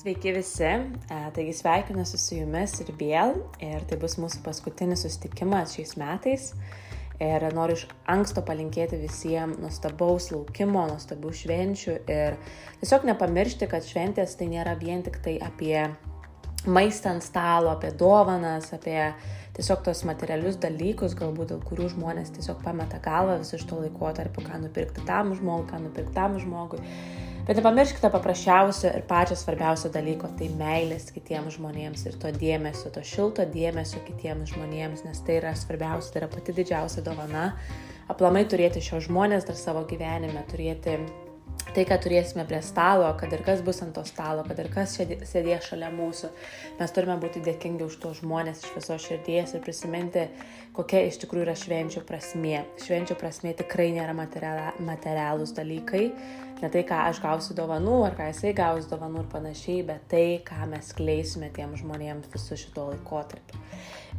Sveiki visi, taigi sveikinuosi su jumis ir vėl. Ir tai bus mūsų paskutinis susitikimas šiais metais. Ir noriu iš anksto palinkėti visiems nuostabaus laukimo, nuostabių švenčių. Ir tiesiog nepamiršti, kad šventės tai nėra vien tik tai apie maistą ant stalo, apie dovanas, apie tiesiog tos materialius dalykus, galbūt dėl kurių žmonės tiesiog pameta galvą visą iš to laikotarpio, ką nupirkti tam žmogui, ką nupirkti tam žmogui. Bet nepamirškite paprasčiausio ir pačio svarbiausio dalyko - tai meilės kitiems žmonėms ir to dėmesio, to šilto dėmesio kitiems žmonėms, nes tai yra svarbiausia, tai yra pati didžiausia dovana. Aplamai turėti šios žmonės dar savo gyvenime, turėti tai, ką turėsime prie stalo, kad ir kas bus ant to stalo, kad ir kas sėdės šalia mūsų, mes turime būti dėkingi už tos žmonės iš viso širdies ir prisiminti, kokia iš tikrųjų yra švenčių prasmė. Švenčių prasmė tikrai nėra materialūs dalykai, ne tai, ką aš gausiu dovanų, ar ką jisai gaus dovanų ir panašiai, bet tai, ką mes kleisime tiem žmonėms visų šito laikotarpiu.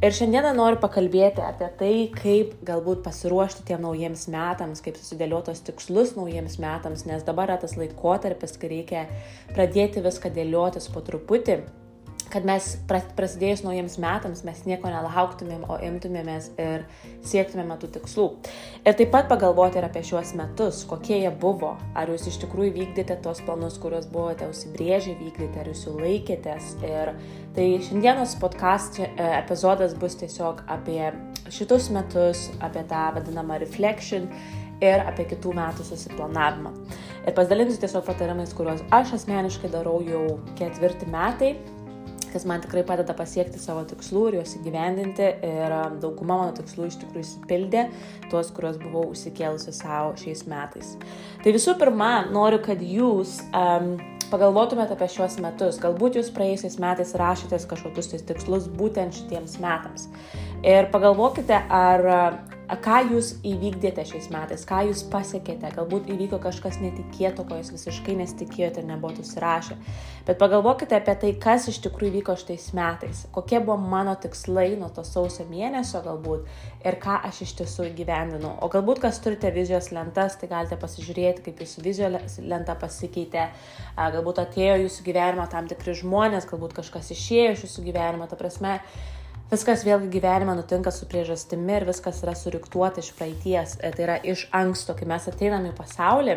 Ir šiandieną noriu pakalbėti apie tai, kaip galbūt pasiruošti tiem naujiems metams, kaip susidėliotos tikslus naujiems metams, nes dabar yra tas laikotarpis, kai reikia pradėti viską dėliotis po truputį kad mes prasidėjus naujiems metams mes nieko nelauktumėm, o imtumėmės ir siektumėme tų tikslų. Ir taip pat pagalvoti ir apie šiuos metus, kokie jie buvo, ar jūs iš tikrųjų vykdėte tos planus, kuriuos buvote užsibrėžę vykdyti, ar jūs jų laikėtės. Ir tai šiandienos podcast e, epizodas bus tiesiog apie šitus metus, apie tą vadinamą reflection ir apie kitų metų susiplanavimą. Ir pasidalinsiu tiesiog patarimais, kuriuos aš asmeniškai darau jau ketvirtį metai kas man tikrai padeda pasiekti savo tikslų ir juos įgyvendinti. Ir um, dauguma mano tikslų iš tikrųjų įsipildė, tuos, kuriuos buvau užsikėlusi savo šiais metais. Tai visų pirma, noriu, kad jūs um, pagalvotumėte apie šiuos metus. Galbūt jūs praėjusiais metais rašytės kažkokius tais tikslus būtent šitiems metams. Ir pagalvokite, ar ką jūs įvykdėte šiais metais, ką jūs pasiekėte, galbūt įvyko kažkas netikėto, ko jūs visiškai nesitikėjote ir nebuvote užsirašę. Bet pagalvokite apie tai, kas iš tikrųjų vyko šitais metais, kokie buvo mano tikslai nuo to sausio mėnesio galbūt ir ką aš iš tiesų įgyvendinau. O galbūt kas turite vizijos lentas, tai galite pasižiūrėti, kaip jūsų vizijos lenta pasikeitė, galbūt atėjo jūsų gyvenimą tam tikri žmonės, galbūt kažkas išėjo iš jūsų gyvenimo, ta prasme, Viskas vėlgi gyvenime nutinka su priežastimi ir viskas yra suriktuota iš praeities. E, tai yra iš anksto, kai mes ateiname į pasaulį,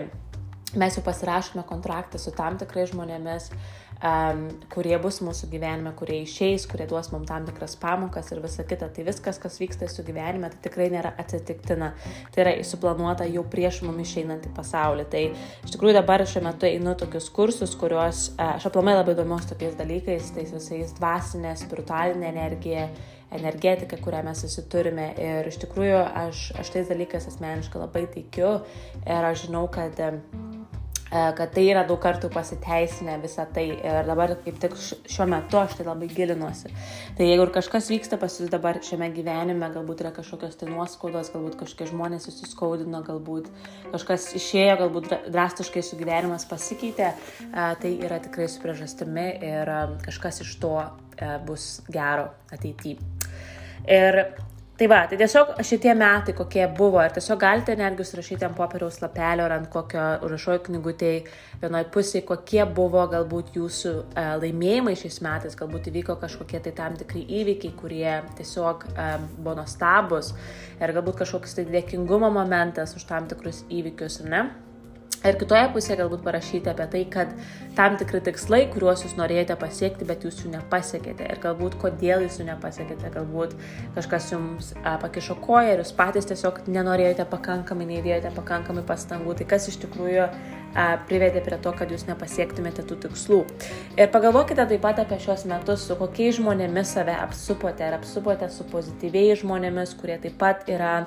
mes jau pasirašome kontraktą su tam tikrais žmonėmis, um, kurie bus mūsų gyvenime, kurie išeis, kurie duos mums tam tikras pamokas ir visa kita. Tai viskas, kas vyksta su gyvenime, tai tikrai nėra atsitiktina. Tai yra suplanuota jau prieš mum išeinant į pasaulį. Tai iš tikrųjų dabar šiuo metu einu tokius kursus, kuriuos uh, aš aplamai labai domiuosi tokiais dalykais, tais visais dvasinė, spiritualinė energija energetika, kurią mes visi turime. Ir iš tikrųjų aš, aš tais dalykais asmeniškai labai tikiu ir aš žinau, kad E, kad tai yra daug kartų pasiteisinę visą tai ir dabar kaip tik šiuo metu aš tai labai gilinuosi. Tai jeigu ir kažkas vyksta pas jūs dabar šiame gyvenime, galbūt yra kažkokios tai nuoskaudos, galbūt kažkokie žmonės susiskaudino, galbūt kažkas išėjo, galbūt drastiškai su gyvenimas pasikeitė, e, tai yra tikrai su priežastimi ir e, kažkas iš to bus gero ateityje. Ir Tai va, tai tiesiog šitie metai kokie buvo ir tiesiog galite netgi užsirašyti ant popieriaus lapelio ar ant kokio užrašojo knygutėje vienoje pusėje, kokie buvo galbūt jūsų uh, laimėjimai šiais metais, galbūt įvyko kažkokie tai tam tikri įvykiai, kurie tiesiog um, buvo nuostabus ir galbūt kažkoks tai dėkingumo momentas už tam tikrus įvykius, ne? Ir kitoje pusėje galbūt parašyti apie tai, kad tam tikri tikslai, kuriuos jūs norėjote pasiekti, bet jūs jų nepasiekėte. Ir galbūt kodėl jūs jų nepasiekėte. Galbūt kažkas jums a, pakišo koją ir jūs patys tiesiog nenorėjote pakankamai, neįdėjote pakankamai pastangų. Tai kas iš tikrųjų a, privedė prie to, kad jūs nepasiektumėte tų tikslų. Ir pagalvokite taip pat apie šios metus, su kokiais žmonėmis save apsupote. Ar apsupote su pozityviais žmonėmis, kurie taip pat yra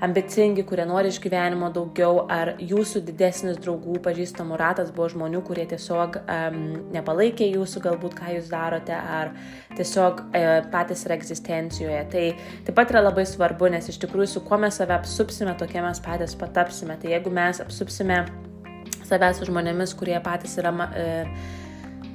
ambicingi, kurie nori iš gyvenimo daugiau, ar jūsų didesnis draugų, pažįstamų ratas buvo žmonių, kurie tiesiog um, nepalaikė jūsų, galbūt ką jūs darote, ar tiesiog e, patys yra egzistencijoje. Tai taip pat yra labai svarbu, nes iš tikrųjų su kuo mes save apsupsime, tokie mes patys patapsime. Tai jeigu mes apsupsime savęs žmonėmis, kurie patys yra... E,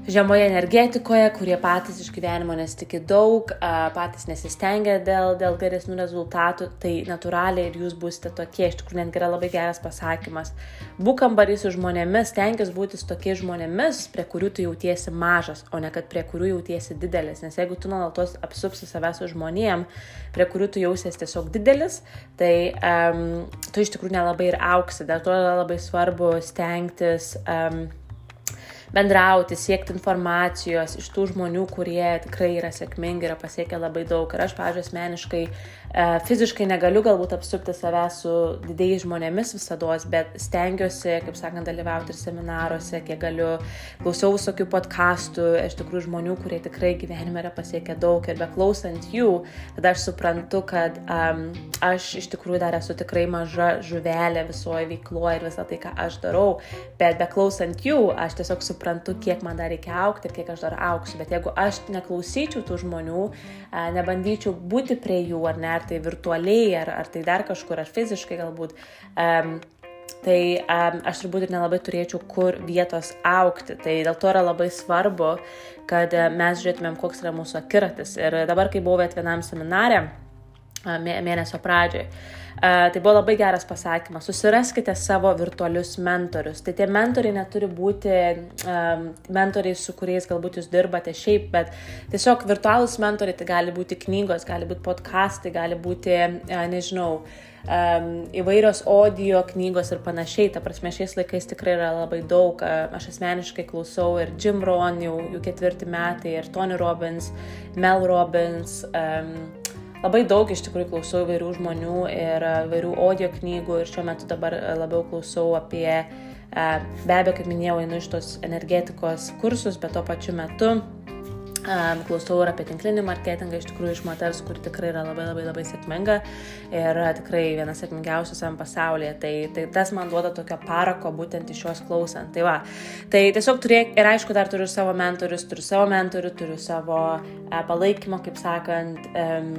žemoje energetikoje, kurie patys iš gyvenimo nesitikė daug, patys nesistengia dėl, dėl geresnių rezultatų, tai natūraliai ir jūs būsite tokie. Iš tikrųjų, netgi yra labai geras pasakymas. Būk kambarys su žmonėmis, tenkis būti su tokiais žmonėmis, prie kurių tu jautiesi mažas, o ne kad prie kurių jautiesi didelis. Nes jeigu tu nuolatos apsupsi savęs su žmonėm, prie kurių tu jausies tiesiog didelis, tai um, tu iš tikrųjų nelabai ir auksi. Dėl to yra labai svarbu stengtis um, bendrauti, siekti informacijos iš tų žmonių, kurie tikrai yra sėkmingi, yra pasiekę labai daug. Ir aš, pažiūrėjau, asmeniškai fiziškai negaliu galbūt apsupti save su didėjais žmonėmis visada, bet stengiuosi, kaip sakant, dalyvauti ir seminaruose, kiek galiu. Klausiau visokių podkastų, iš tikrųjų žmonių, kurie tikrai gyvenime yra pasiekę daug ir beklausant jų, tada aš suprantu, kad um, aš iš tikrųjų dar esu tikrai maža žuvelė visoje veikloje ir visą tai, ką aš darau, bet beklausant jų, aš tiesiog suprantu, kiek man dar reikia aukti ir kiek aš dar auksiu. Bet jeigu aš neklausyčiau tų žmonių, nebandyčiau būti prie jų, ar ne, ar tai virtualiai, ar, ar tai dar kažkur, ar fiziškai galbūt, um, tai um, aš turbūt ir nelabai turėčiau kur vietos aukti. Tai dėl to yra labai svarbu, kad mes žiūrėtumėm, koks yra mūsų akiratis. Ir dabar, kai buvau vienam seminarė, mėnesio pradžioje. Tai buvo labai geras pasakymas. Susiraskite savo virtualius mentorius. Tai tie mentoriai neturi būti um, mentoriai, su kuriais galbūt jūs dirbate šiaip, bet tiesiog virtualūs mentoriai tai gali būti knygos, gali būti podcastai, gali būti, uh, nežinau, um, įvairios audio knygos ir panašiai. Ta prasme, šiais laikais tikrai yra labai daug. Aš asmeniškai klausau ir Jim Ron, jau, jau ketvirti metai, ir Tony Robbins, Mel Robbins. Um, labai daug iš tikrųjų klausau įvairių žmonių ir e, įvairių audio knygų ir šiuo metu dabar e, labiau klausau apie, e, be abejo, kaip minėjau, einu iš tos energetikos kursus, bet tuo pačiu metu klausau ir apie tinklinį marketingą iš tikrųjų iš moters, kuri tikrai yra labai labai labai sėkminga ir tikrai vienas sėkmingiausių visam pasaulyje. Tai, tai tas man duoda tokio parako būtent iš jos klausant. Tai va, tai tiesiog turėk ir aišku, dar turiu savo mentorius, turiu savo mentorių, turiu savo uh, palaikymo, kaip sakant, um,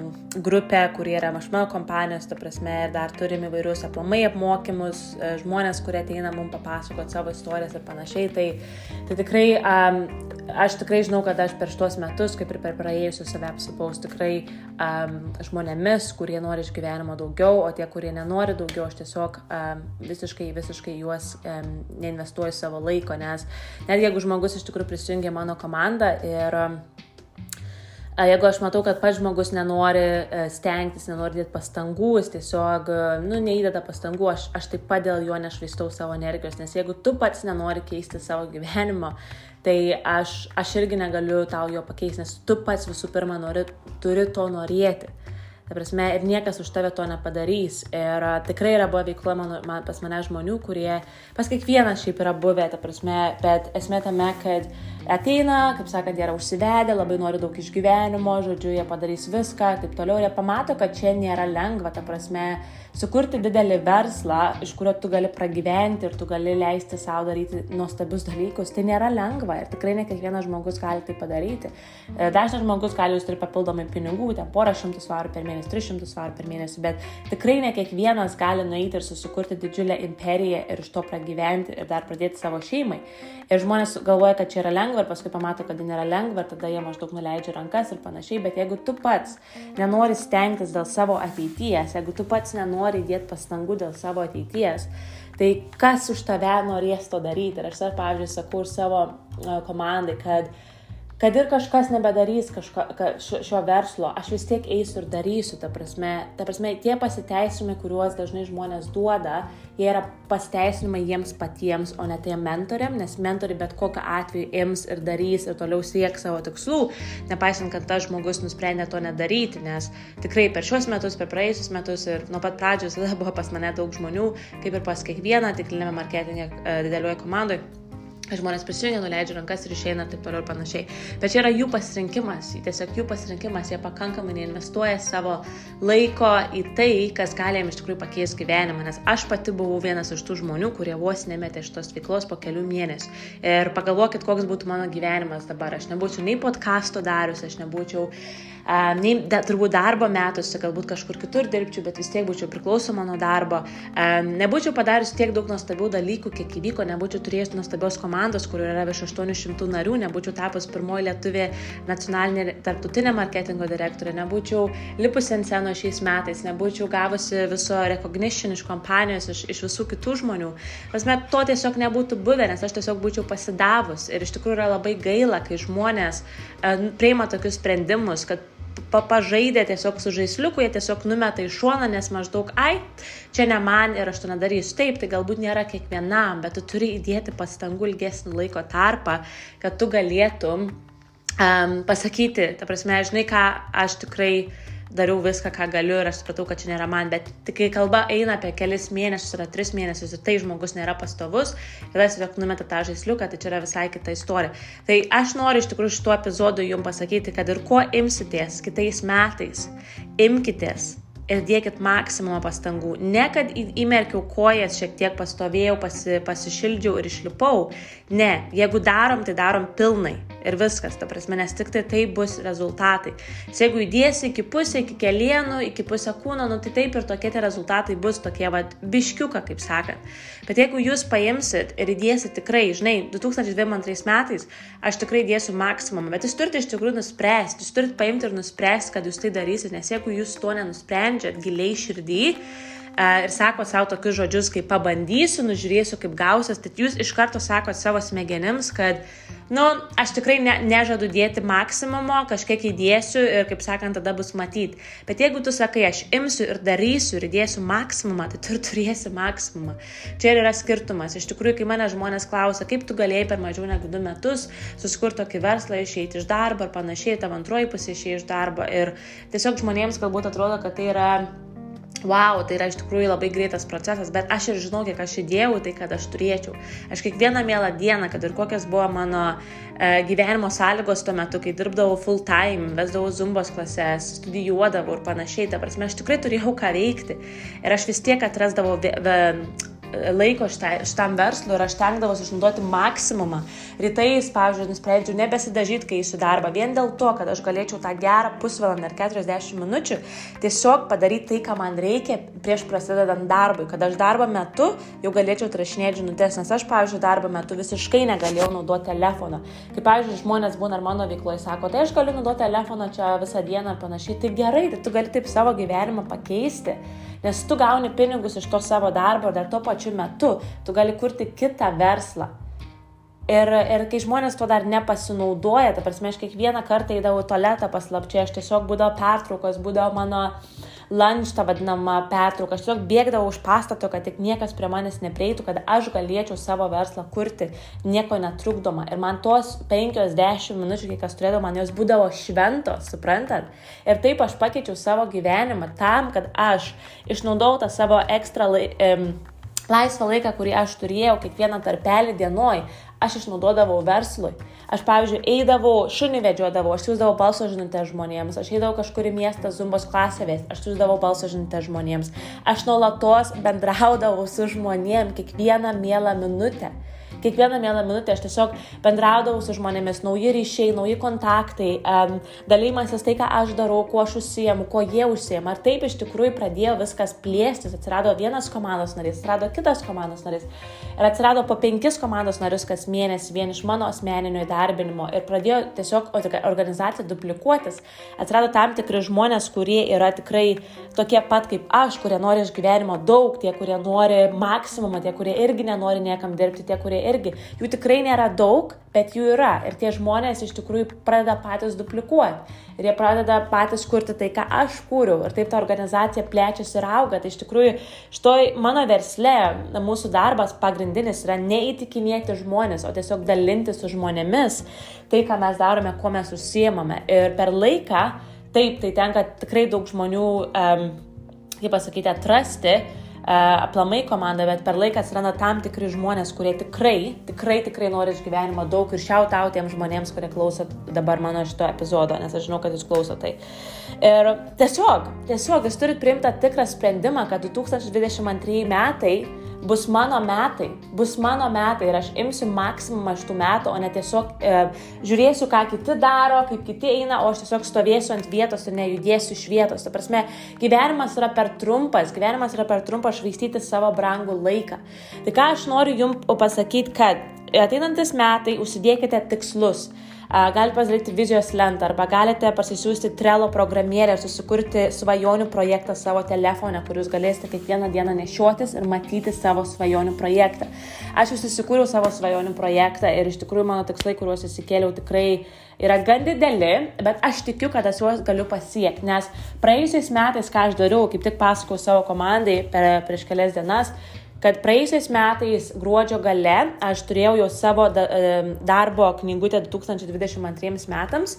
grupę, kurie yra mašmano kompanijos, ta prasme, ir dar turim įvairius aplamai apmokymus, uh, žmonės, kurie ateina mums papasakoti savo istorijas ir panašiai. Tai, tai tikrai um, aš tikrai žinau, kad aš per šitos metus, kaip ir per praėjusius save apsipaus tikrai um, žmonėmis, kurie nori iš gyvenimo daugiau, o tie, kurie nenori daugiau, aš tiesiog um, visiškai, visiškai juos um, neinvestuoju savo laiko, nes net jeigu žmogus iš tikrųjų prisijungia mano komandą ir um, Jeigu aš matau, kad pats žmogus nenori e, stengtis, nenori dėti pastangų, jis tiesiog, e, nu, neįdeda pastangų, aš, aš taip pat dėl jo nešvaistau savo energijos, nes jeigu tu pats nenori keisti savo gyvenimo, tai aš, aš irgi negaliu tau jo pakeisti, nes tu pats visų pirma nori, turi to norėti. Ta prasme, ir niekas už tave to nepadarys. Ir a, tikrai yra buvę veikla man, man, pas mane žmonių, kurie, pas kiekvieną šiaip yra buvę, ta prasme, bet esmė tame, kad ateina, kaip sakant, jie yra užsivedę, labai nori daug išgyvenimo, žodžiu, jie padarys viską, taip toliau, ir jie pamato, kad čia nėra lengva, ta prasme, sukurti didelį verslą, iš kurio tu gali pragyventi ir tu gali leisti savo daryti nuostabius dalykus, tai nėra lengva ir tikrai ne kiekvienas žmogus gali tai padaryti. E, dažnas žmogus gali uždirbti papildomai pinigų, ten porą šimtų svarų per mėnesį, tris šimtus svarų per mėnesį, bet tikrai ne kiekvienas gali nueiti ir susikurti didžiulę imperiją ir iš to pragyventi ir dar pradėti savo šeimai. Ir žmonės galvoja, kad čia yra lengva ir paskui pamato, kad tai nėra lengva ir tada jie maždaug nuleidžia rankas ir panašiai. Bet jeigu tu pats nenori stengtis dėl savo ateities, jeigu tu pats nenori įdėti pastangų dėl savo ateities, tai kas už tave norės to daryti. Ir aš, pavyzdžiui, sakau ir savo komandai, kad kad ir kažkas nebedarys kažko, ka, šio verslo, aš vis tiek eisiu ir darysiu, ta prasme, ta prasme tie pasiteisinimai, kuriuos dažnai žmonės duoda, jie yra pasiteisinimai jiems patiems, o ne tiem mentoriam, nes mentoriai bet kokiu atveju ims ir darys ir toliau sieks savo tikslų, nepaisant, kad tas žmogus nusprendė to nedaryti, nes tikrai per šios metus, per praėjusius metus ir nuo pat pradžios tada buvo pas mane daug žmonių, kaip ir pas kiekvieną tikrinėme marketingę e, didelioje komandoje Žmonės prisijungia, nuleidžia rankas ir išeina ir taip toliau ir panašiai. Bet čia yra jų pasirinkimas, tiesiog jų pasirinkimas, jie pakankamai neinvestuoja savo laiko į tai, kas gali jiems iš tikrųjų pakeisti gyvenimą. Nes aš pati buvau vienas iš tų žmonių, kurie vos nemetė šitos veiklos po kelių mėnesių. Ir pagalvokit, koks būtų mano gyvenimas dabar. Aš nebūčiau nei podkasto darius, aš nebūčiau nei da, turbūt darbo metuose, galbūt kažkur kitur dirbčiau, bet vis tiek būčiau priklausoma nuo darbo, nebūčiau padarius tiek daug nuostabių dalykų, kiek įvyko, nebūčiau turėjus nuostabios komandos, kur yra virš 800 narių, nebūčiau tapus pirmoji lietuvė nacionalinė tarptautinė marketingo direktorė, nebūčiau lipusi ant scenos šiais metais, nebūčiau gavusi viso recognition iš kompanijos, iš, iš visų kitų žmonių. Pasme, to tiesiog nebūtų buvę, nes aš tiesiog būčiau pasidavus. Ir iš tikrųjų yra labai gaila, kai žmonės e, prieima tokius sprendimus, kad pažaidė tiesiog su žaisliuku, jie tiesiog numeta į šoną, nes maždaug, ai, čia ne man ir aš to nedarysiu. Taip, tai galbūt nėra kiekvienam, bet tu turi įdėti pastangų ilgesnį laiko tarpą, kad tu galėtum um, pasakyti, ta prasme, žinai, ką aš tikrai dariau viską, ką galiu ir aš supratau, kad čia nėra man, bet tik kai kalba eina apie kelis mėnesius ar tris mėnesius ir tai žmogus nėra pastovus, tada tiesiog numeta tą žaisliuką, tai čia yra visai kita istorija. Tai aš noriu iš tikrųjų šituo epizodu jums pasakyti, kad ir kuo imsitės kitais metais, imkitės ir dėkit maksimumą pastangų. Ne, kad įmerkiau kojas, šiek tiek pastovėjau, pasi, pasišildžiau ir išlipau. Ne, jeigu darom, tai darom pilnai. Ir viskas, ta prasme, nes tik tai tai bus rezultatai. Nes jeigu įdėsi iki pusė, iki kelienų, iki pusę kūno, nu tai taip ir tokie tie rezultatai bus tokie, va, biškiuka, kaip sakant. Bet jeigu jūs paimsit ir įdėsit tikrai, žinai, 2022 metais aš tikrai įdėsiu maksimumą, bet jūs turite iš tikrųjų nuspręsti, jūs turite paimti ir nuspręsti, kad jūs tai darysit, nes jeigu jūs to nenusprendžiate, sprendžiat giliai širdį ir sako savo tokius žodžius, kaip pabandysiu, nužiūrėsiu, kaip gausias, tai jūs iš karto sakot savo smegenims, kad, nu, aš tikrai ne, nežadu dėti maksimumo, kažkiek įdėsiu ir, kaip sakant, tada bus matyti. Bet jeigu tu sakai, aš imsiu ir darysiu ir įdėsiu maksimumą, tai tu ir turėsi maksimumą. Čia ir yra skirtumas. Iš tikrųjų, kai mane žmonės klausia, kaip tu galėjai per mažiau negu du metus susikurti tokį verslą, išeiti iš darbo ar panašiai, tavo antroji pusė išeiti iš darbo. Ir tiesiog žmonėms galbūt atrodo, kad tai yra wow, tai yra iš tikrųjų labai greitas procesas, bet aš ir žinau, kiek aš įdėjau tai, kad aš turėčiau. Aš kiekvieną mielą dieną, kad ir kokios buvo mano e, gyvenimo sąlygos tuo metu, kai dirbdavau full time, vesdavau zumbos klases, studijuodavau ir panašiai, ta prasme, aš tikrai turėjau ką veikti. Ir aš vis tiek atrasdavau laiko šitai, šitam verslui ir aš tenkdavausi išnaudoti maksimumą. Rytais, pavyzdžiui, nusprendžiau nebesidažyti, kai eisiu darbą, vien dėl to, kad aš galėčiau tą gerą pusvalandį ar 40 minučių tiesiog padaryti tai, ką man reikia prieš prasidedant darbui, kad aš darbo metu jau galėčiau trašinėti žinutės, nes aš, pavyzdžiui, darbo metu visiškai negalėjau naudoti telefono. Kaip, pavyzdžiui, žmonės būna ir mano veikloje sako, tai aš galiu naudoti telefoną čia visą dieną ir panašiai, tai gerai, tai tu gali taip savo gyvenimą pakeisti nes tu gauni pinigus iš to savo darbo dar tuo pačiu metu tu gali kurti kitą verslą. Ir, ir kai žmonės to dar nepasinaudoja, ta prasme, aš kiekvieną kartą įdavau tualetą paslapčiai, aš tiesiog būdavo pertraukos, būdavo mano uh, lunch, tą vadinamą pertrauką. Aš tiesiog bėgdavau už pastato, kad tik niekas prie manęs neprieitų, kad aš galėčiau savo verslą kurti, nieko netrukdoma. Ir man tos 50 minučių, kiek aš turėdavau, man jos būdavo šventos, suprantat? Ir taip aš pakeičiau savo gyvenimą tam, kad aš išnaudojau tą savo ekstra laiką. Laisvą laiką, kurį aš turėjau kiekvieną tarpelį dienoj, aš išnaudodavau verslui. Aš, pavyzdžiui, eidavau, šunį vedžiodavau, aš siūsdavau balso žinutę žmonėms, aš eidavau kažkur į miestą zumbos klasę vės, aš siūsdavau balso žinutę žmonėms, aš nuolatos bendraudavau su žmonėms kiekvieną mielą minutę kiekvieną mielą minutę aš tiesiog bendraudavau su žmonėmis, nauji ryšiai, nauji kontaktai, um, dalymasis tai, ką aš darau, kuo aš užsiemu, kuo jie užsiema. Ar taip iš tikrųjų pradėjo viskas plėstis, atsirado vienas komandos narys, atsirado kitas komandos narys ir atsirado po penkis komandos narius kas mėnesį vien iš mano asmeninio įdarbinimo ir pradėjo tiesiog organizacija duplikuotis. Atsirado tam tikri žmonės, kurie yra tikrai tokie pat kaip aš, kurie nori iš gyvenimo daug, tie, kurie nori maksimumą, tie, kurie irgi nenori niekam dirbti, tie, kurie irgi irgi, jų tikrai nėra daug, bet jų yra. Ir tie žmonės iš tikrųjų pradeda patys duplikuoti. Ir jie pradeda patys kurti tai, ką aš kūriau. Ir taip ta organizacija plečiasi ir auga. Tai iš tikrųjų, šitoj mano versle mūsų darbas pagrindinis yra neįtikinėti žmonės, o tiesiog dalinti su žmonėmis tai, ką mes darome, kuo mes užsiemame. Ir per laiką, taip, tai tenka tikrai daug žmonių, um, kaip pasakyti, atrasti aplamai komanda, bet per laiką atsiranda tam tikri žmonės, kurie tikrai, tikrai, tikrai nori iš gyvenimo daug ir šiautau tiems žmonėms, kurie klausot dabar mano šito epizodo, nes aš žinau, kad jūs klausot tai. Ir tiesiog, tiesiog jūs turite priimti tikrą sprendimą, kad 2022 metai bus mano metai, bus mano metai ir aš imsiu maksimumą iš tų metų, o ne tiesiog e, žiūrėsiu, ką kiti daro, kaip kiti eina, o aš tiesiog stovėsiu ant vietos ir nejudėsiu iš vietos. Ta prasme, gyvenimas yra per trumpas, gyvenimas yra per trumpas švaistyti savo brangų laiką. Tai ką aš noriu jums pasakyti, kad ateinantis metai užsidėkite tikslus. Galite pasidaryti vizijos lentą arba galite pasisiųsti Trello programėlę ir susikurti svajonių projektą savo telefone, kur jūs galėsite kiekvieną dieną nešiotis ir matyti savo svajonių projektą. Aš jau susikūriau savo svajonių projektą ir iš tikrųjų mano tikslai, kuriuos įsikėliau, tikrai yra gan dideli, bet aš tikiu, kad aš juos galiu pasiekti, nes praėjusiais metais, ką aš dariau, kaip tik pasakau savo komandai per, prieš kelias dienas, kad praėjusiais metais gruodžio gale aš turėjau jau savo darbo knygutę 2022 metams.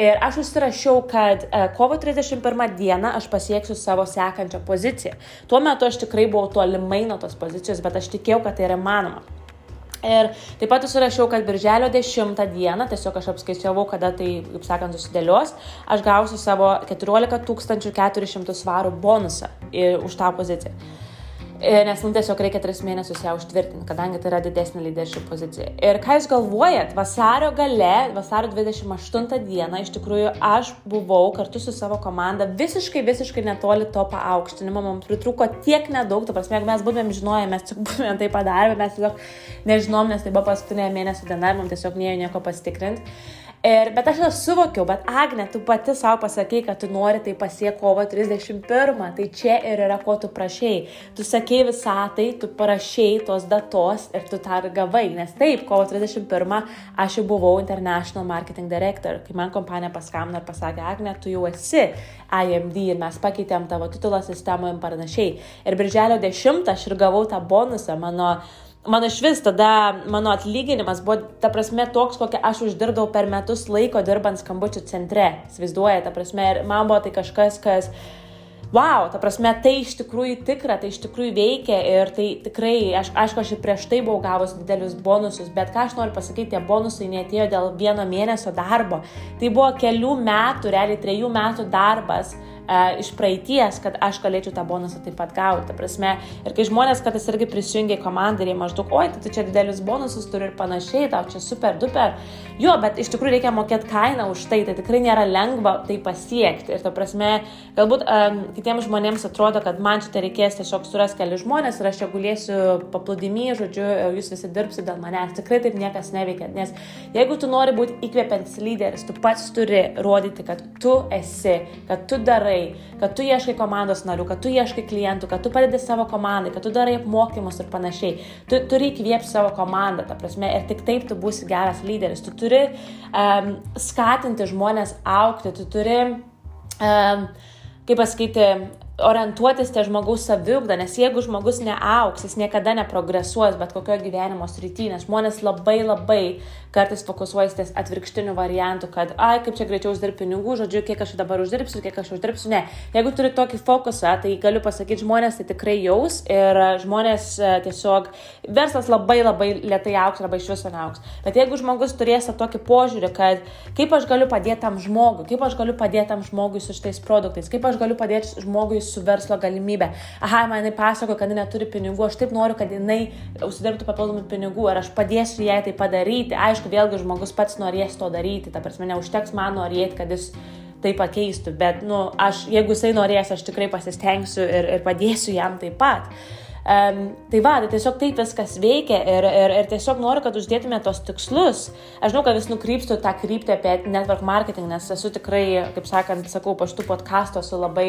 Ir aš užsirašiau, kad e, kovo 31 dieną aš pasieksiu savo sekančią poziciją. Tuo metu aš tikrai buvau tolimai nuo tos pozicijos, bet aš tikėjau, kad tai yra manoma. Ir taip pat užsirašiau, kad birželio 10 dieną, tiesiog aš apskaičiavau, kada tai, kaip sakant, susidėlios, aš gausiu savo 14 400 svarų bonusą už tą poziciją. E, nes mums tiesiog reikia tris mėnesius ją užtvirtinti, kadangi tai yra didesnė leadership pozicija. Ir ką jūs galvojat, vasario gale, vasario 28 dieną, iš tikrųjų aš buvau kartu su savo komanda visiškai, visiškai netoli to paaukštinimo, mums pritruko tiek nedaug, ta prasme, jeigu mes būtumėm žinoję, mes tik būtumėm tai padarę, mes tiesiog nežinom, nes tai buvo paskutinė mėnesio diena ir mums tiesiog neėjo nieko pasitikrinti. Ir, bet aš tą suvokiau, bet Agne, tu pati savo pasakėjai, kad tu nori tai pasiekti kovo 31, tai čia ir yra, ko tu prašėjai. Tu sakėjai visatai, tu parašėjai tos datos ir tu tą ir gavai, nes taip, kovo 31 aš jau buvau International Marketing Director, kai man kompanija paskambino ir pasakė, Agne, tu jau esi IMD ir mes pakeitėm tavo titulo sistemoje ir panašiai. Ir birželio 10 aš ir gavau tą bonusą mano mano iš vis tada mano atlyginimas buvo, ta prasme, toks, kokią aš uždirbdavau per metus laiko dirbant skambučių centre. Įsivaizduoja, ta prasme, ir man buvo tai kažkas, kas, wow, ta prasme, tai iš tikrųjų tikra, tai iš tikrųjų veikia ir tai tikrai, aš, aišku, aš ir prieš tai buvau gavus didelius bonusus, bet ką aš noriu pasakyti, tie bonusai netėjo dėl vieno mėnesio darbo. Tai buvo kelių metų, realiai trejų metų darbas iš praeities, kad aš galėčiau tą bonusą taip pat gauti. Prasme, ir kai žmonės kartais irgi prisijungia į komandą ir jie maždaug, oi, tai tu čia didelius bonusus turi ir panašiai, tau čia super duper. Jo, bet iš tikrųjų reikia mokėti kainą už tai, tai tikrai nėra lengva tai pasiekti. Ir ta prasme, galbūt um, kitiems žmonėms atrodo, kad man čia reikės tiesiog surasti keli žmonės ir aš čia gulėsiu paplūdimy, žodžiu, jūs visi dirbsite dėl manęs. Tikrai taip niekas neveikia. Nes jeigu tu nori būti įkvepiantis lyderis, tu pats turi rodyti, kad tu esi, kad tu darai, darai, kad tu ieškai komandos narių, kad tu ieškai klientų, kad tu padedi savo komandai, kad tu darai apmokymus ir panašiai. Tu turi įkvėpti savo komandą, ta prasme, ir tik taip tu būsi geras lyderis. Tu turi um, skatinti žmonės aukti, tu turi, um, kaip pasakyti, orientuotis tie žmogaus saviugdą, nes jeigu žmogus neauks, jis niekada neprogresuos bet kokio gyvenimo srityje, nes žmonės labai labai kartais fokusuojasi ties atvirkštiniu variantu, kad, ai, kaip čia greičiau uždirbti pinigų, žodžiu, kiek aš dabar uždirbsiu, kiek aš uždirbsiu, ne. Jeigu turi tokį fokusą, tai galiu pasakyti, žmonės tai tikrai jaus ir žmonės e, tiesiog, verslas labai labai lietai auks arba iš viso neauks. Bet jeigu žmogus turės tokį požiūrį, kad kaip aš galiu padėti tam žmogui, kaip aš galiu padėti tam žmogui su šitais produktais, kaip aš galiu padėti žmogui su verslo galimybė. Aha, man jinai pasako, kad jinai neturi pinigų, aš taip noriu, kad jinai užsidirbtų papildomų pinigų ir aš padėsiu jai tai padaryti. Aišku, vėlgi žmogus pats norės to daryti, ta prasme, neužteks man norėti, kad jis tai pakeistų, bet, nu, aš, jeigu jisai norės, aš tikrai pasistengsiu ir, ir padėsiu jam taip pat. Um, tai va, tai tiesiog taip viskas veikia ir, ir, ir tiesiog noriu, kad uždėtume tos tikslus. Aš žinau, kad vis nukrypstu tą kryptį apie network marketing, nes esu tikrai, kaip sakant, sakau, po šitų podkastų esu labai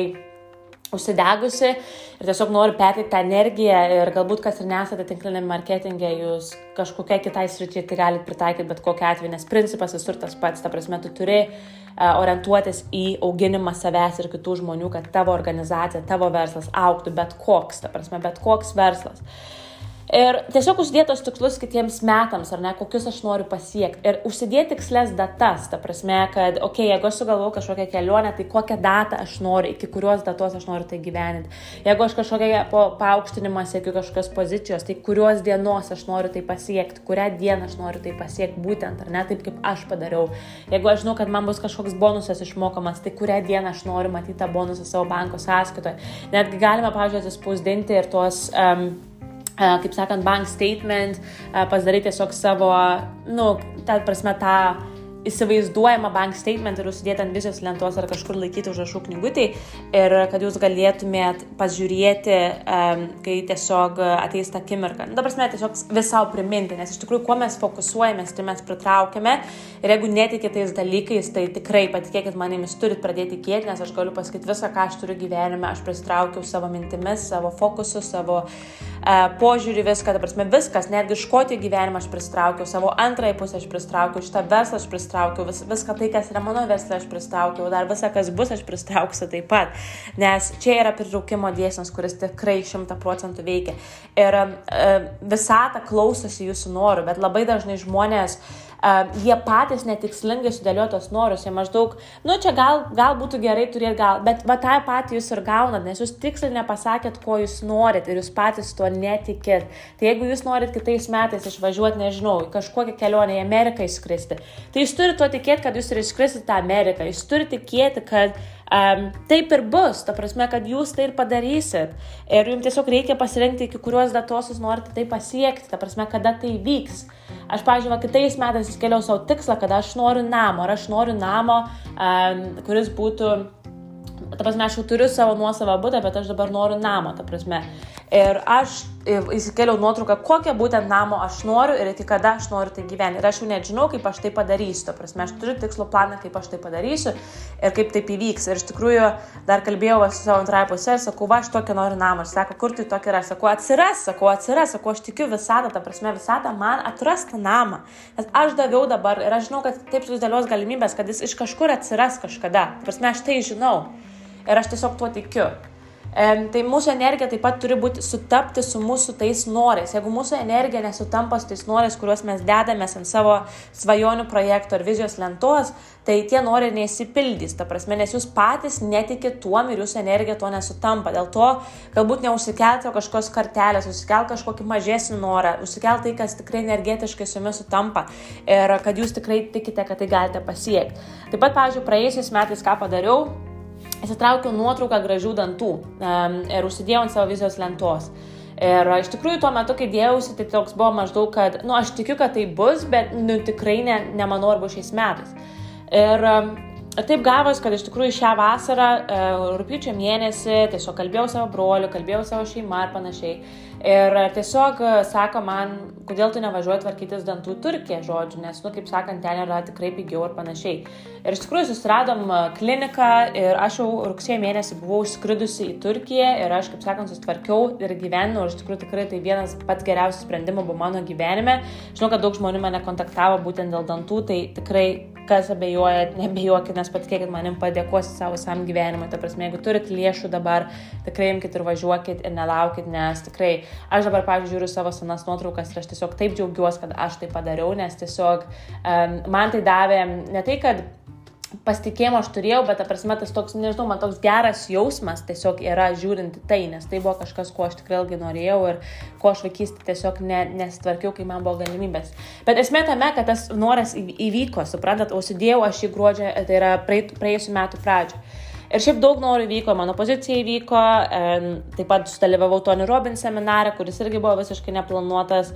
užsidegusi ir tiesiog noriu perteikti tą energiją ir galbūt kas ir nesate tinkliniam marketingė, jūs kažkokiai kitai sričiai tai galite pritaikyti bet kokiu atveju, nes principas visur tas pats, ta prasme, tu turi uh, orientuotis į auginimą savęs ir kitų žmonių, kad tavo organizacija, tavo verslas auktų bet koks, ta prasme, bet koks verslas. Ir tiesiog uždėtos tikslus kitiems metams, ar ne, kokius aš noriu pasiekti. Ir užsidėti tikslės datas, ta prasme, kad, okei, okay, jeigu aš sugalvoju kažkokią kelionę, tai kokią datą aš noriu, iki kurios datos aš noriu tai gyveninti. Jeigu aš kažkokią paaukštinimą siekiu kažkokios pozicijos, tai kurios dienos aš noriu tai pasiekti, kurią dieną aš noriu tai pasiekti būtent, ar ne, taip kaip aš padariau. Jeigu aš žinau, kad man bus kažkoks bonusas išmokamas, tai kurią dieną aš noriu matyti tą bonusą savo banko sąskaitoje. Netgi galime, pavyzdžiui, atsispausdinti ir tuos um, kaip sakant, bank statement, pasidaryti tiesiog savo, nu, ta prasme, tą įsivaizduojamą bank statement ir užsidėti ant vizijos lentos ar kažkur laikyti užrašų knygutį ir kad jūs galėtumėt pažiūrėti, um, kai tiesiog ateis ta akimirka. Nu, dabar mes tiesiog visau priminti, nes iš tikrųjų, kuo mes fokusuojamės, tai mes pritraukiame ir jeigu netikite tais dalykais, tai tikrai patikėkit manimis, turit pradėti tikėti, nes aš galiu pasakyti visą, ką aš turiu gyvenime, aš pritraukiau savo mintimis, savo fokusu, savo uh, požiūrį, viską, dabar mes viskas, netgi škoti gyvenimą aš pritraukiau, savo antrąją pusę aš pritraukiau, šitą verslą aš pritraukiau pristraukiau, vis, viską tai, kas yra mano versle, aš pristraukiau, dar visą, kas bus, aš pristrauksiu taip pat. Nes čia yra pritraukimo dėsnis, kuris tikrai šimta procentų veikia. Ir uh, visata klausosi jūsų norų, bet labai dažnai žmonės uh, jie patys netikslingai sudėliotos norus, jie maždaug, nu čia gal, gal būtų gerai turėti gal, bet va tą patį jūs ir gaunat, nes jūs tiksliai nepasakėt, ko jūs norit ir jūs patys tuo netikėt. Tai jeigu jūs norit kitais metais išvažiuoti, nežinau, kažkokią kelionę į Ameriką įskristi, tai jūs turite tuo tikėti, kad jūs ir išskrisite tą Ameriką, jūs turite tikėti, kad Um, taip ir bus, ta prasme, kad jūs tai ir padarysit. Ir jums tiesiog reikia pasirinkti, iki kurios datos jūs norite tai pasiekti, ta prasme, kada tai vyks. Aš, pažiūrėjau, kitais metais įskėliau savo tikslą, kad aš noriu namo, ar aš noriu namo, um, kuris būtų ta prasme, aš jau turiu savo nuosavą būtą, bet aš dabar noriu namą, ta prasme. Ir aš įsikėliau nuotrauką, kokią būtent namo aš noriu ir iki kada aš noriu tai gyventi. Ir aš jau nežinau, kaip aš tai padarysiu, ta prasme, aš turiu tikslo planą, kaip aš tai padarysiu ir kaip taip įvyks. Ir iš tikrųjų dar kalbėjau su savo antrąją pusę, sakau, va, aš tokį noriu namą. Aš sakau, kur tai tokia yra, sakau, atsiras, sakau, atsiras, sakau, aš tikiu visatą, ta prasme, visatą man atrastą namą. Nes aš daviau dabar ir aš žinau, kad taip susidėlios galimybės, kad jis iš kažkur atsiras kažkada. Ta prasme, aš tai žinau. Ir aš tiesiog tuo tikiu. Tai mūsų energija taip pat turi būti sutapti su mūsų tais norais. Jeigu mūsų energija nesutampa su tais norais, kuriuos mes dedamės ant savo svajonių projektų ar vizijos lentos, tai tie norai neįsipildys. Ta prasme, nes jūs patys netikit tuom ir jūsų energija to nesutampa. Dėl to galbūt neužsikelti kažkokios kartelės, užsikelti kažkokį mažesnį norą, užsikelti tai, kas tikrai energetiškai su jumis sutampa ir kad jūs tikrai tikite, kad tai galite pasiekti. Taip pat, pavyzdžiui, praėjusiais metais ką padariau, Įsitraukiau nuotrauką gražių dantų um, ir užsidėjau ant savo vizijos lentos. Ir iš tikrųjų tuo metu, kai dėjausi, tai toks buvo maždaug, kad, nu, aš tikiu, kad tai bus, bet, nu, tikrai ne, nemanau, ar bus šiais metais. Ir um, taip gavos, kad iš tikrųjų šią vasarą, uh, rūpiučio mėnesį, tiesiog kalbėjau savo broliu, kalbėjau savo šeimą ir panašiai. Ir tiesiog e, sako man, kodėl tu nevažiuoji tvarkytis dantų Turkiją, žodžiu, nes, nu, kaip sakant, ten yra tikrai pigiau ir panašiai. Ir iš tikrųjų susiradom e, kliniką ir aš jau rugsėjo mėnesį buvau išskridusi į Turkiją ir aš, kaip sakant, susitvarkiau ir gyvenau ir iš tikrųjų tikrai tai vienas pats geriausias sprendimas buvo mano gyvenime. Žinau, kad daug žmonių mane kontaktavo būtent dėl dantų, tai tikrai kas abejoja, nebejuokit, nes patikėkit manim padėkosi savo visam gyvenimui. Ta prasme, jeigu turit lėšų dabar, tikrai imkite ir važiuokit ir nelaukit, nes tikrai aš dabar, pavyzdžiui, žiūriu savo senas nuotraukas ir aš tiesiog taip džiaugiuosi, kad aš tai padariau, nes tiesiog um, man tai davė ne tai, kad pasitikėjimo aš turėjau, bet, ta prasme, tas toks, nežinau, man toks geras jausmas tiesiog yra žiūrint tai, nes tai buvo kažkas, ko aš tikrai ilgai norėjau ir ko aš vaikystė tiesiog ne, nesitvarkiau, kai man buvo galimybės. Bet esmė tame, kad tas noras įvyko, suprantat, užsidėjau aš į gruodžio, tai yra praėjusiu metu pradžią. Ir šiaip daug norų vyko, mano pozicija įvyko, taip pat sudalyvavau Tony Robbins seminarą, kuris irgi buvo visiškai neplanuotas,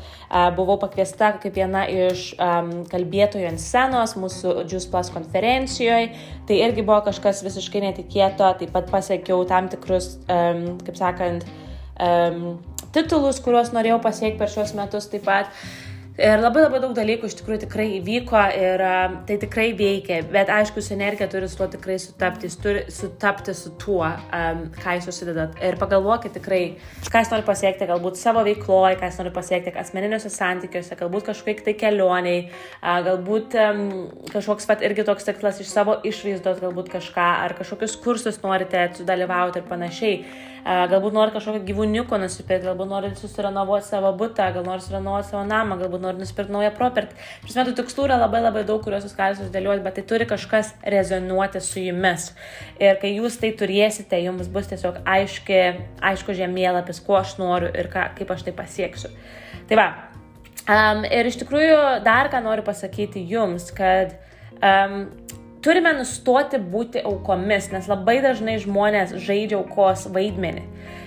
buvau pakviesta kaip viena iš kalbėtojų ant scenos mūsų Juice Plus konferencijoje, tai irgi buvo kažkas visiškai netikėto, taip pat pasiekiau tam tikrus, kaip sakant, titulus, kuriuos norėjau pasiekti per šios metus taip pat. Ir labai labai daug dalykų iš tikrųjų tikrai įvyko ir uh, tai tikrai veikia, bet aišku, su energija turi su tuo tikrai sutapti, jis turi sutapti su tuo, um, ką jūs susidedat. Ir pagalvokit tikrai, ką jūs nori pasiekti, galbūt savo veikloje, ką jūs nori pasiekti asmeniniuose santykiuose, galbūt kažkokiai tai kelioniai, uh, galbūt um, kažkoks pat irgi toks tikslas iš savo išvaizdos, galbūt kažką, ar kažkokius kursus norite sudalyvauti ir panašiai galbūt nori kažkokio gyvūniuko nusipirkti, galbūt nori susirenovuoti savo butą, gal nori susirenovuoti savo namą, galbūt nori nusipirkti naują propertį. Pris metų tikslų yra labai labai daug, kuriuos jūs galite susidėlioti, bet tai turi kažkas rezonuoti su jumis. Ir kai jūs tai turėsite, jums bus tiesiog aiški, aišku žemėlapis, ko aš noriu ir ką, kaip aš tai pasieksiu. Tai va. Um, ir iš tikrųjų dar ką noriu pasakyti jums, kad um, turime nustoti būti aukomis, nes labai dažnai žmonės žaidžia aukos vaidmenį.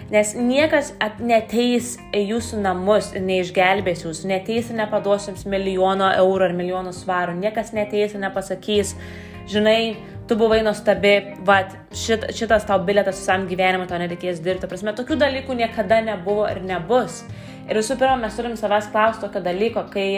Nes niekas neteis į jūsų namus ir neišgelbės jūsų, neteis ir nepaduos jums milijono eurų ar milijono svarų, niekas neteis ir nepasakys, žinai, tu buvai nuostabi, va, šit, šitas tau bilietas visam gyvenimui, to nereikės dirbti. Prasme, tokių dalykų niekada nebuvo ir nebus. Ir visų pirma, mes turim savęs klausti tokio dalyko, kai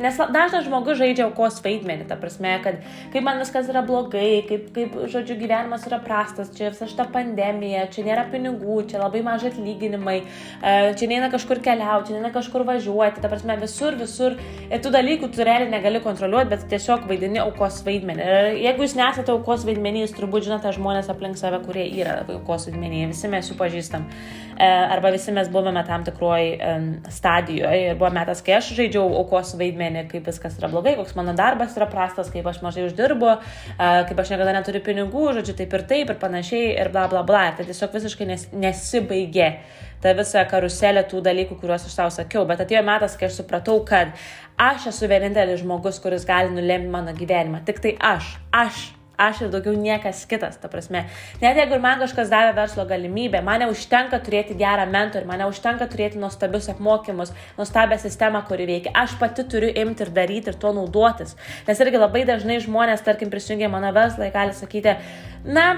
Nes dažnas žmogus žaidžia aukos vaidmenį, ta prasme, kad kaip man viskas yra blogai, kaip, kaip žodžiu, gyvenimas yra prastas, čia visa šita pandemija, čia nėra pinigų, čia labai mažai atlyginimai, e, čia neina kažkur keliauti, čia neina kažkur važiuoti, ta prasme, visur, visur. Ir tų dalykų tu realiai negali kontroliuoti, bet tiesiog vaidini aukos vaidmenį. Ir jeigu jūs nesate aukos vaidmenį, jūs turbūt žinote žmonės aplink save, kurie yra aukos vaidmenį, visi mes jų pažįstam. E, arba visi mes buvome tam tikruoj stadijoje ir buvo metas, kai aš žaidžiau aukos vaidmenį, kaip viskas yra blogai, koks mano darbas yra prastas, kaip aš mažai uždirbu, kaip aš niekada neturiu pinigų, žodžiu, taip ir taip ir panašiai ir bla bla bla. Tai tiesiog visiškai nes, nesibaigė ta visa karuselė tų dalykų, kuriuos aš tau sakiau. Bet atėjo metas, kai aš supratau, kad aš esu vienintelis žmogus, kuris gali nulemti mano gyvenimą. Tik tai aš. Aš aš ir daugiau niekas kitas, ta prasme. Net jeigu ir man kažkas davė verslo galimybę, man neužtenka turėti gerą mentorių, man neužtenka turėti nuostabius apmokymus, nuostabią sistemą, kuri veikia. Aš pati turiu imti ir daryti ir tuo naudotis. Nes irgi labai dažnai žmonės, tarkim, prisijungia mano verslą, gali sakyti, na,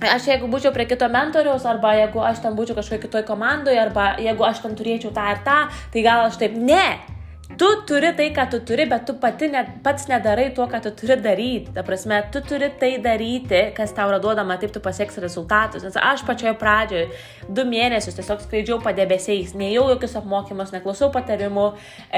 aš jeigu būčiau prie kito mentoriaus, arba jeigu aš ten būčiau kažkoje kitoje komandoje, arba jeigu aš ten turėčiau tą ir tą, tai gal aš taip, ne, tu turi tai, ką tu turi, bet tu pati net, pats nedarai tuo, ką tu turi daryti. Ta prasme, tu turi tai daryti, kas tau yra duodama, taip tu pasieksi rezultatus. Nes aš pačioje pradžioje du mėnesius tiesiog skraidžiau padebesiais, nejau jokius apmokymus, neklausau patarimų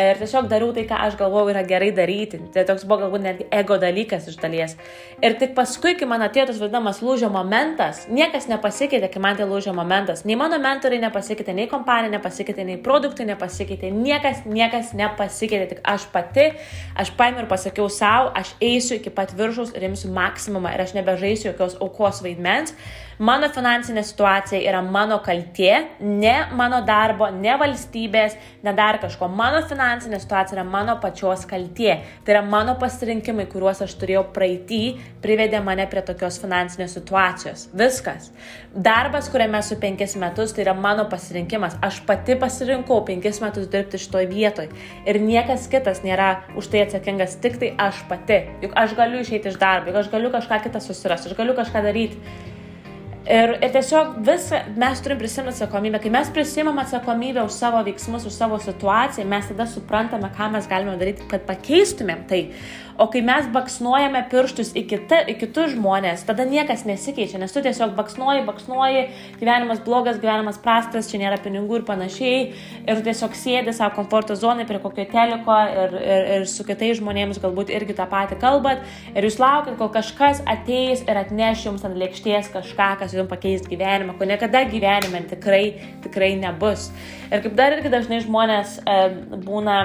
ir tiesiog dariau tai, ką aš galvojau yra gerai daryti. Tai toks buvo galbūt netgi ego dalykas iš dalies. Ir tik paskui, kai man atėjo tas vadinamas lūžio momentas, niekas nepasikeitė, kai man tai lūžio momentas. Nei mano mentoriai nepasikeitė, nei kompanija nepasikeitė, nei produktai nepasikeitė, niekas, niekas nepasikeitė pasikeitė tik aš pati, aš paėmiau ir pasakiau savo, aš eisiu iki pat viršaus ir imsiu maksimumą ir aš nebežaisiu jokios aukos vaidmens, Mano finansinė situacija yra mano kaltė, ne mano darbo, ne valstybės, ne dar kažko. Mano finansinė situacija yra mano pačios kaltė. Tai yra mano pasirinkimai, kuriuos aš turėjau praeitį, privedė mane prie tokios finansinės situacijos. Viskas. Darbas, kuriame esu penkis metus, tai yra mano pasirinkimas. Aš pati pasirinkau penkis metus dirbti šitoje vietoje. Ir niekas kitas nėra už tai atsakingas, tik tai aš pati. Juk aš galiu išeiti iš darbo, juk aš galiu kažką kitą susirasti, aš galiu kažką daryti. Ir, ir tiesiog visą mes turim prisimti atsakomybę. Kai mes prisimam atsakomybę už savo veiksmus, už savo situaciją, mes tada suprantame, ką mes galime daryti, kad pakeistumėm tai. O kai mes baksnuojame pirštus į, kita, į kitus žmonės, tada niekas nesikeičia, nes tu tiesiog baksnuoji, baksnuoji, gyvenimas blogas, gyvenimas prastas, čia nėra pinigų ir panašiai. Ir tiesiog sėdi savo komforto zonai prie kokio teliko ir, ir, ir su kitais žmonėmis galbūt irgi tą patį kalbat. Ir jūs laukit, kol kažkas ateis ir atneš jums ant lėkštės kažką, kas jums pakeis gyvenimą, ko niekada gyvenime tikrai, tikrai nebus. Ir kaip dar irgi dažnai žmonės e, būna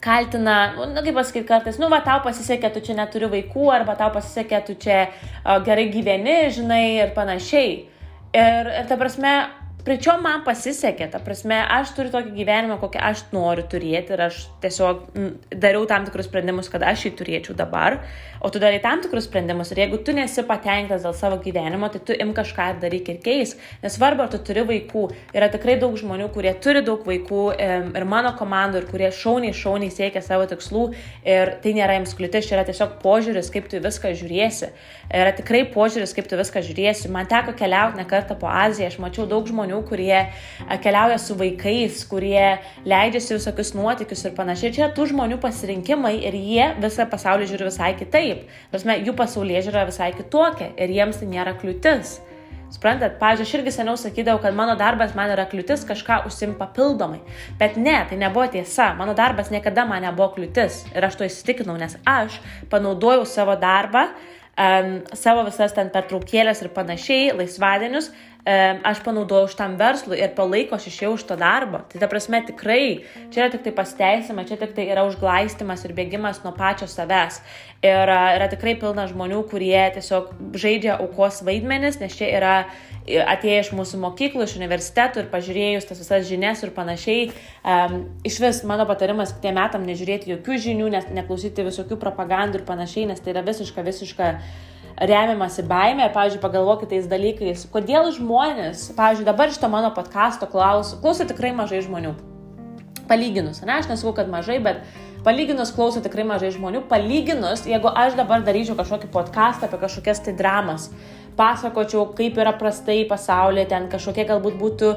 kaltina, nu, kaip pasakyti, kartais, nu, va, tau pasisekė, tu čia neturi vaikų, arba tau pasisekė, tu čia uh, gerai gyveni, žinai, ir panašiai. Ir, ir ta prasme, Pričiom man pasisekė, ta prasme, aš turiu tokį gyvenimą, kokį aš noriu turėti ir aš tiesiog dariau tam tikrus sprendimus, kad aš jį turėčiau dabar, o tu darai tam tikrus sprendimus ir jeigu tu nesi patenkintas dėl savo gyvenimo, tai tu im kažką ir daryk ir keis, nesvarbu, ar tu turi vaikų, yra tikrai daug žmonių, kurie turi daug vaikų ir mano komandų ir kurie šauniai, šauniai siekia savo tikslų ir tai nėra jiems kliūtis, čia yra tiesiog požiūris, kaip tu viską žiūrėsi, yra tikrai požiūris, kaip tu viską žiūrėsi, man teko keliauti ne kartą po Aziją, aš mačiau daug žmonių, žmonių, kurie keliauja su vaikais, kurie leidžiasi visokius nuotikius ir panašiai. Čia tų žmonių pasirinkimai ir jie visą pasaulį žiūri visai kitaip. Prasme, jų pasaulyje žiūri visai kitokia ir jiems tai nėra kliūtis. Suprantat, pažiūrėjau, aš irgi seniau sakydavau, kad mano darbas man yra kliūtis kažką užsim papildomai. Bet ne, tai nebuvo tiesa. Mano darbas niekada man nebuvo kliūtis. Ir aš to įsitikinau, nes aš panaudojau savo darbą, um, savo visas ten pertraukėlės ir panašiai, laisvadienius, aš panaudojau šitam verslui ir po laiko aš išėjau iš to darbo. Tai ta prasme tikrai, čia yra tik tai pasteisima, čia tik tai yra užglaistimas ir bėgimas nuo pačio savęs. Ir yra tikrai pilna žmonių, kurie tiesiog žaidžia aukos vaidmenis, nes čia yra atėję iš mūsų mokyklų, iš universitetų ir pažiūrėjus tas visas žinias ir panašiai. Um, iš vis mano patarimas kitiem metam nežiūrėti jokių žinių, nes neklausyti visokių propagandų ir panašiai, nes tai yra visiška, visiška remiamasi baime ir, pavyzdžiui, pagalvokite tais dalykais, kodėl žmonės, pavyzdžiui, dabar šito mano podkasto klauso, klauso tikrai mažai žmonių. Palyginus, ne, aš nesakau, kad mažai, bet palyginus klauso tikrai mažai žmonių, palyginus, jeigu aš dabar daryčiau kažkokį podcastą apie kažkokias tai dramas, pasakočiau, kaip yra prastai pasaulyje, ten kažkokie galbūt būtų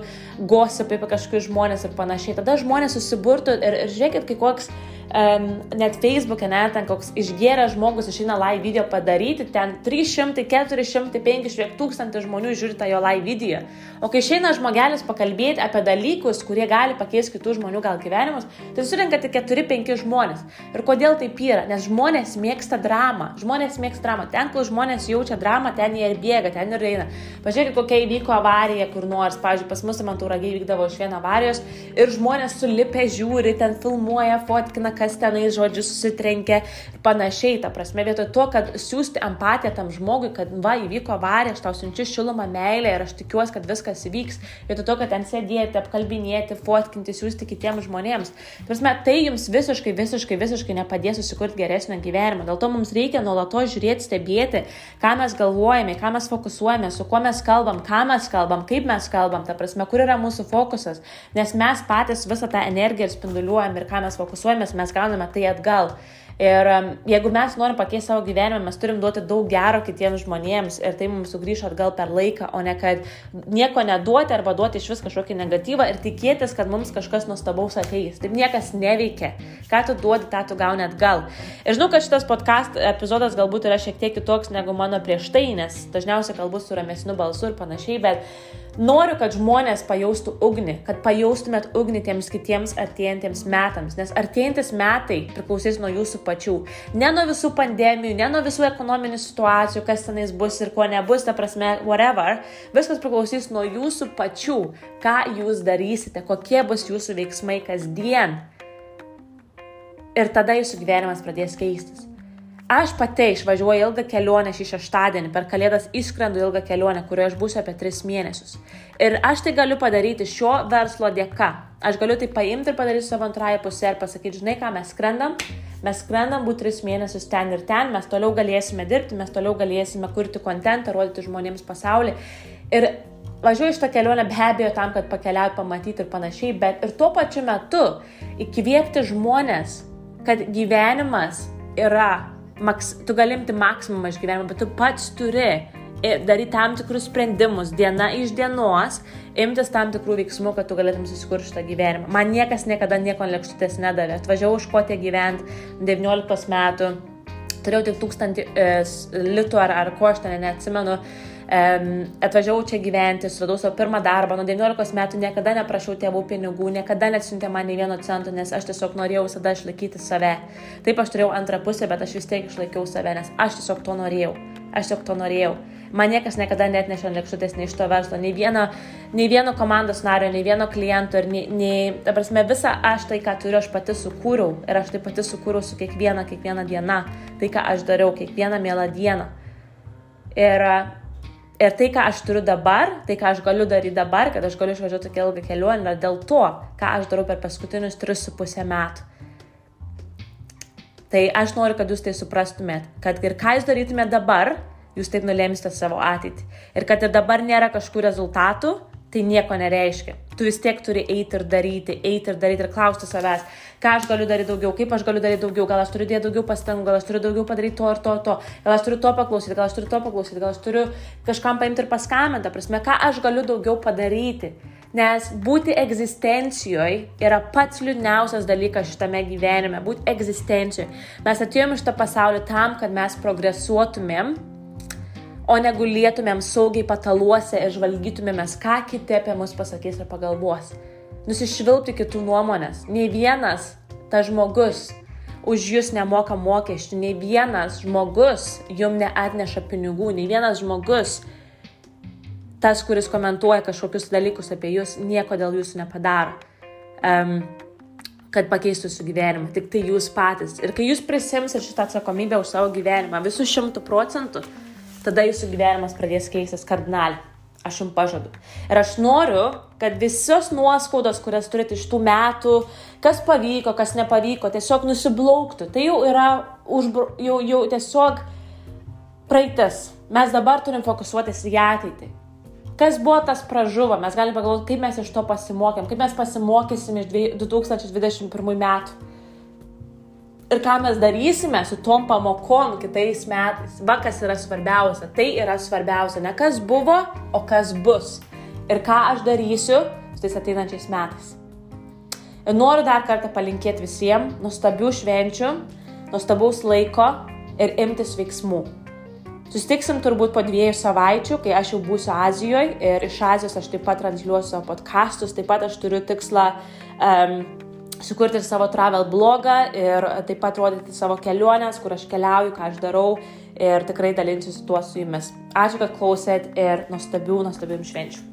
gosipai apie kažkokius žmonės ir panašiai, tada žmonės susiburtų ir, ir žiūrėkit, kai koks net Facebook'e, net ten koks išgėręs žmogus išeina live video padaryti, ten 300, 400, 500 tūkstantį žmonių žiūri tą jo live video. O kai išeina žmogelis pakalbėti apie dalykus, kurie gali pakeisti kitų žmonių gal gyvenimus, tai surinka tik 4-5 žmonės. Ir kodėl taip yra? Nes žmonės mėgsta dramą. Žmonės mėgsta dramą. Ten, kur žmonės jaučia dramą, ten jie ir bėga, ten ir eina. Pažiūrėkit, kokia įvyko avarija kur nors. Pavyzdžiui, pas mus man tauragiai vykdavo iš vieno avarijos ir žmonės sulipę žiūri, ten filmuoja, fotkina, kas tenai žodžiu susitrenkė ir panašiai. Ta prasme, vietoj to, kad siūsti empatiją tam žmogui, kad va, įvyko avarija, aš tau siunčiu šilumą meilę ir aš tikiuosi, kad viskas įvyks. Vietoj to, kad ten sėdėti, apkalbinėti, fotkinti, siūsti kitiems žmonėms. Prasme, tai jums visiškai, visiškai, visiškai nepadės susikurti geresnio gyvenimo. Dėl to mums reikia nuolatos žiūrėti, stebėti, ką mes galvojame, ką mes fokusuojame, su kuo mes kalbam, ką mes kalbam, kaip mes kalbam, ta prasme, kur yra mūsų fokusas. Nes mes patys visą tą energiją spinduliuojam ir ką mes fokusuojamės, mes gauname tai atgal. Ir jeigu mes norim pakeisti savo gyvenimą, mes turim duoti daug gero kitiems žmonėms ir tai mums sugrįžta atgal per laiką, o ne kad nieko neduoti arba duoti iš vis kažkokį negatyvą ir tikėtis, kad mums kažkas nuostabaus ateis. Taip niekas neveikia. Ką tu duodi, tą tu gauni atgal. Ir žinau, kad šitas podcast epizodas galbūt yra šiek tiek kitoks negu mano prieš tai, nes dažniausiai kalbu su ramesniu balsu ir panašiai, bet Noriu, kad žmonės pajaustų ugnį, kad pajaustumėt ugnį tiems kitiems artėjantiems metams, nes artėjantis metai priklausys nuo jūsų pačių. Ne nuo visų pandemijų, ne nuo visų ekonominių situacijų, kas tenais bus ir ko nebus, ta prasme, whatever. Viskas priklausys nuo jūsų pačių, ką jūs darysite, kokie bus jūsų veiksmai kasdien. Ir tada jūsų gyvenimas pradės keistis. Aš pati išvažiuoju ilgą kelionę šį šeštadienį, per kalėdas įskrendu ilgą kelionę, kurioje aš būsiu apie tris mėnesius. Ir aš tai galiu padaryti šio verslo dėka. Aš galiu tai paimti ir padaryti savo antrąją pusę ir pasakyti, žinai ką, mes skrendam, mes skrendam būti tris mėnesius ten ir ten, mes toliau galėsime dirbti, mes toliau galėsime kurti kontentą, rodyti žmonėms pasaulį. Ir važiuoju šitą kelionę be abejo tam, kad pakeliauti, pamatyti ir panašiai, bet ir tuo pačiu metu įkvėpti žmonės, kad gyvenimas yra maks, tu gali imti maksimumą iš gyvenimo, bet tu pats turi daryti tam tikrus sprendimus diena iš dienos, imtis tam tikrų veiksmų, kad tu galėtum susikurti šitą gyvenimą. Man niekas niekada nieko lėkštutės nedavė. Atvažiavau iš Škotiją gyventi 19 metų, turėjau tik 1000 e, litų ar, ar ko aš ten neatsimenu. Um, atvažiavau čia gyventi, suradau savo pirmą darbą, nuo 19 metų niekada neprašiau tėvų pinigų, niekada neatsiuntė man nei vieno cento, nes aš tiesiog norėjau visada išlaikyti save. Taip aš turėjau antrą pusę, bet aš vis tiek išlaikiau save, nes aš tiesiog to norėjau. Aš tiesiog to norėjau. Man niekas niekada net nešė lėkštutės nei iš to verslo, nei vieno, nei vieno komandos nario, nei vieno kliento ir nei, nei, ta prasme, visą aš tai, ką turiu, aš pati sukūriau ir aš tai pati sukūriau su kiekviena, kiekviena diena, tai, ką aš dariau, kiekvieną mielą dieną. Ir Ir tai, ką aš turiu dabar, tai, ką aš galiu daryti dabar, kad aš galiu išvažiuoti tokia ilgą kelionę, yra dėl to, ką aš darau per paskutinius 3,5 metų. Tai aš noriu, kad jūs tai suprastumėt, kad ir ką jūs darytumėt dabar, jūs taip nulėmsite savo ateitį. Ir kad ir dabar nėra kažkokių rezultatų, tai nieko nereiškia. Tu vis tiek turi eiti ir daryti, eiti ir daryti ir klausti savęs, ką aš galiu daryti daugiau, kaip aš galiu daryti daugiau, gal aš turiu dėti daugiau pastangų, gal aš turiu daugiau padaryti to ir to, to, gal aš turiu to paklausyti, gal aš turiu to paklausyti, gal aš turiu kažkam paimti ir paskambinti, prasme, ką aš galiu daugiau padaryti. Nes būti egzistencijoje yra pats liūdniausias dalykas šitame gyvenime. Būti egzistencijoje. Mes atėjome iš tą pasaulį tam, kad mes progresuotumėm o negulėtumėm saugiai pataluose ir žvalgytumėmės, ką kiti apie mus pasakys ir pagalvos. Nusišvilpti kitų nuomonės. Nei vienas tas žmogus už jūs nemoka mokesčių, nei vienas žmogus jum neatneša pinigų, nei vienas žmogus, tas, kuris komentuoja kažkokius dalykus apie jūs, nieko dėl jūsų nepadaro. Um, kad pakeistų jūsų gyvenimą, tik tai jūs patys. Ir kai jūs prisimsit šitą atsakomybę už savo gyvenimą, visų šimtų procentų, tada jūsų gyvenimas pradės keistis kardinaliai. Aš jums pažadu. Ir aš noriu, kad visos nuoskaudos, kurias turite iš tų metų, kas pavyko, kas nepavyko, tiesiog nusiplauktų. Tai jau yra, užbru, jau, jau tiesiog praeitis. Mes dabar turim fokusuotis į ateitį. Kas buvo tas pražuvo, mes galime pagalvoti, kaip mes iš to pasimokėm, kaip mes pasimokysim iš 2021 metų. Ir ką mes darysime su tom pamokom kitais metais. Va, kas yra svarbiausia. Tai yra svarbiausia. Ne kas buvo, o kas bus. Ir ką aš darysiu su tais ateinančiais metais. Ir noriu dar kartą palinkėti visiems nuostabių švenčių, nuostabaus laiko ir imtis veiksmų. Sustiksim turbūt po dviejų savaičių, kai aš jau būsiu Azijoje ir iš Azijos aš taip pat transliuosiu savo podkastus, taip pat aš turiu tikslą um, sukurti savo travel blogą ir taip pat rodyti savo keliones, kur aš keliauju, ką aš darau ir tikrai dalinsiuosi tuo su jumis. Ačiū, kad klausėt ir nuostabių, nuostabių švenčių.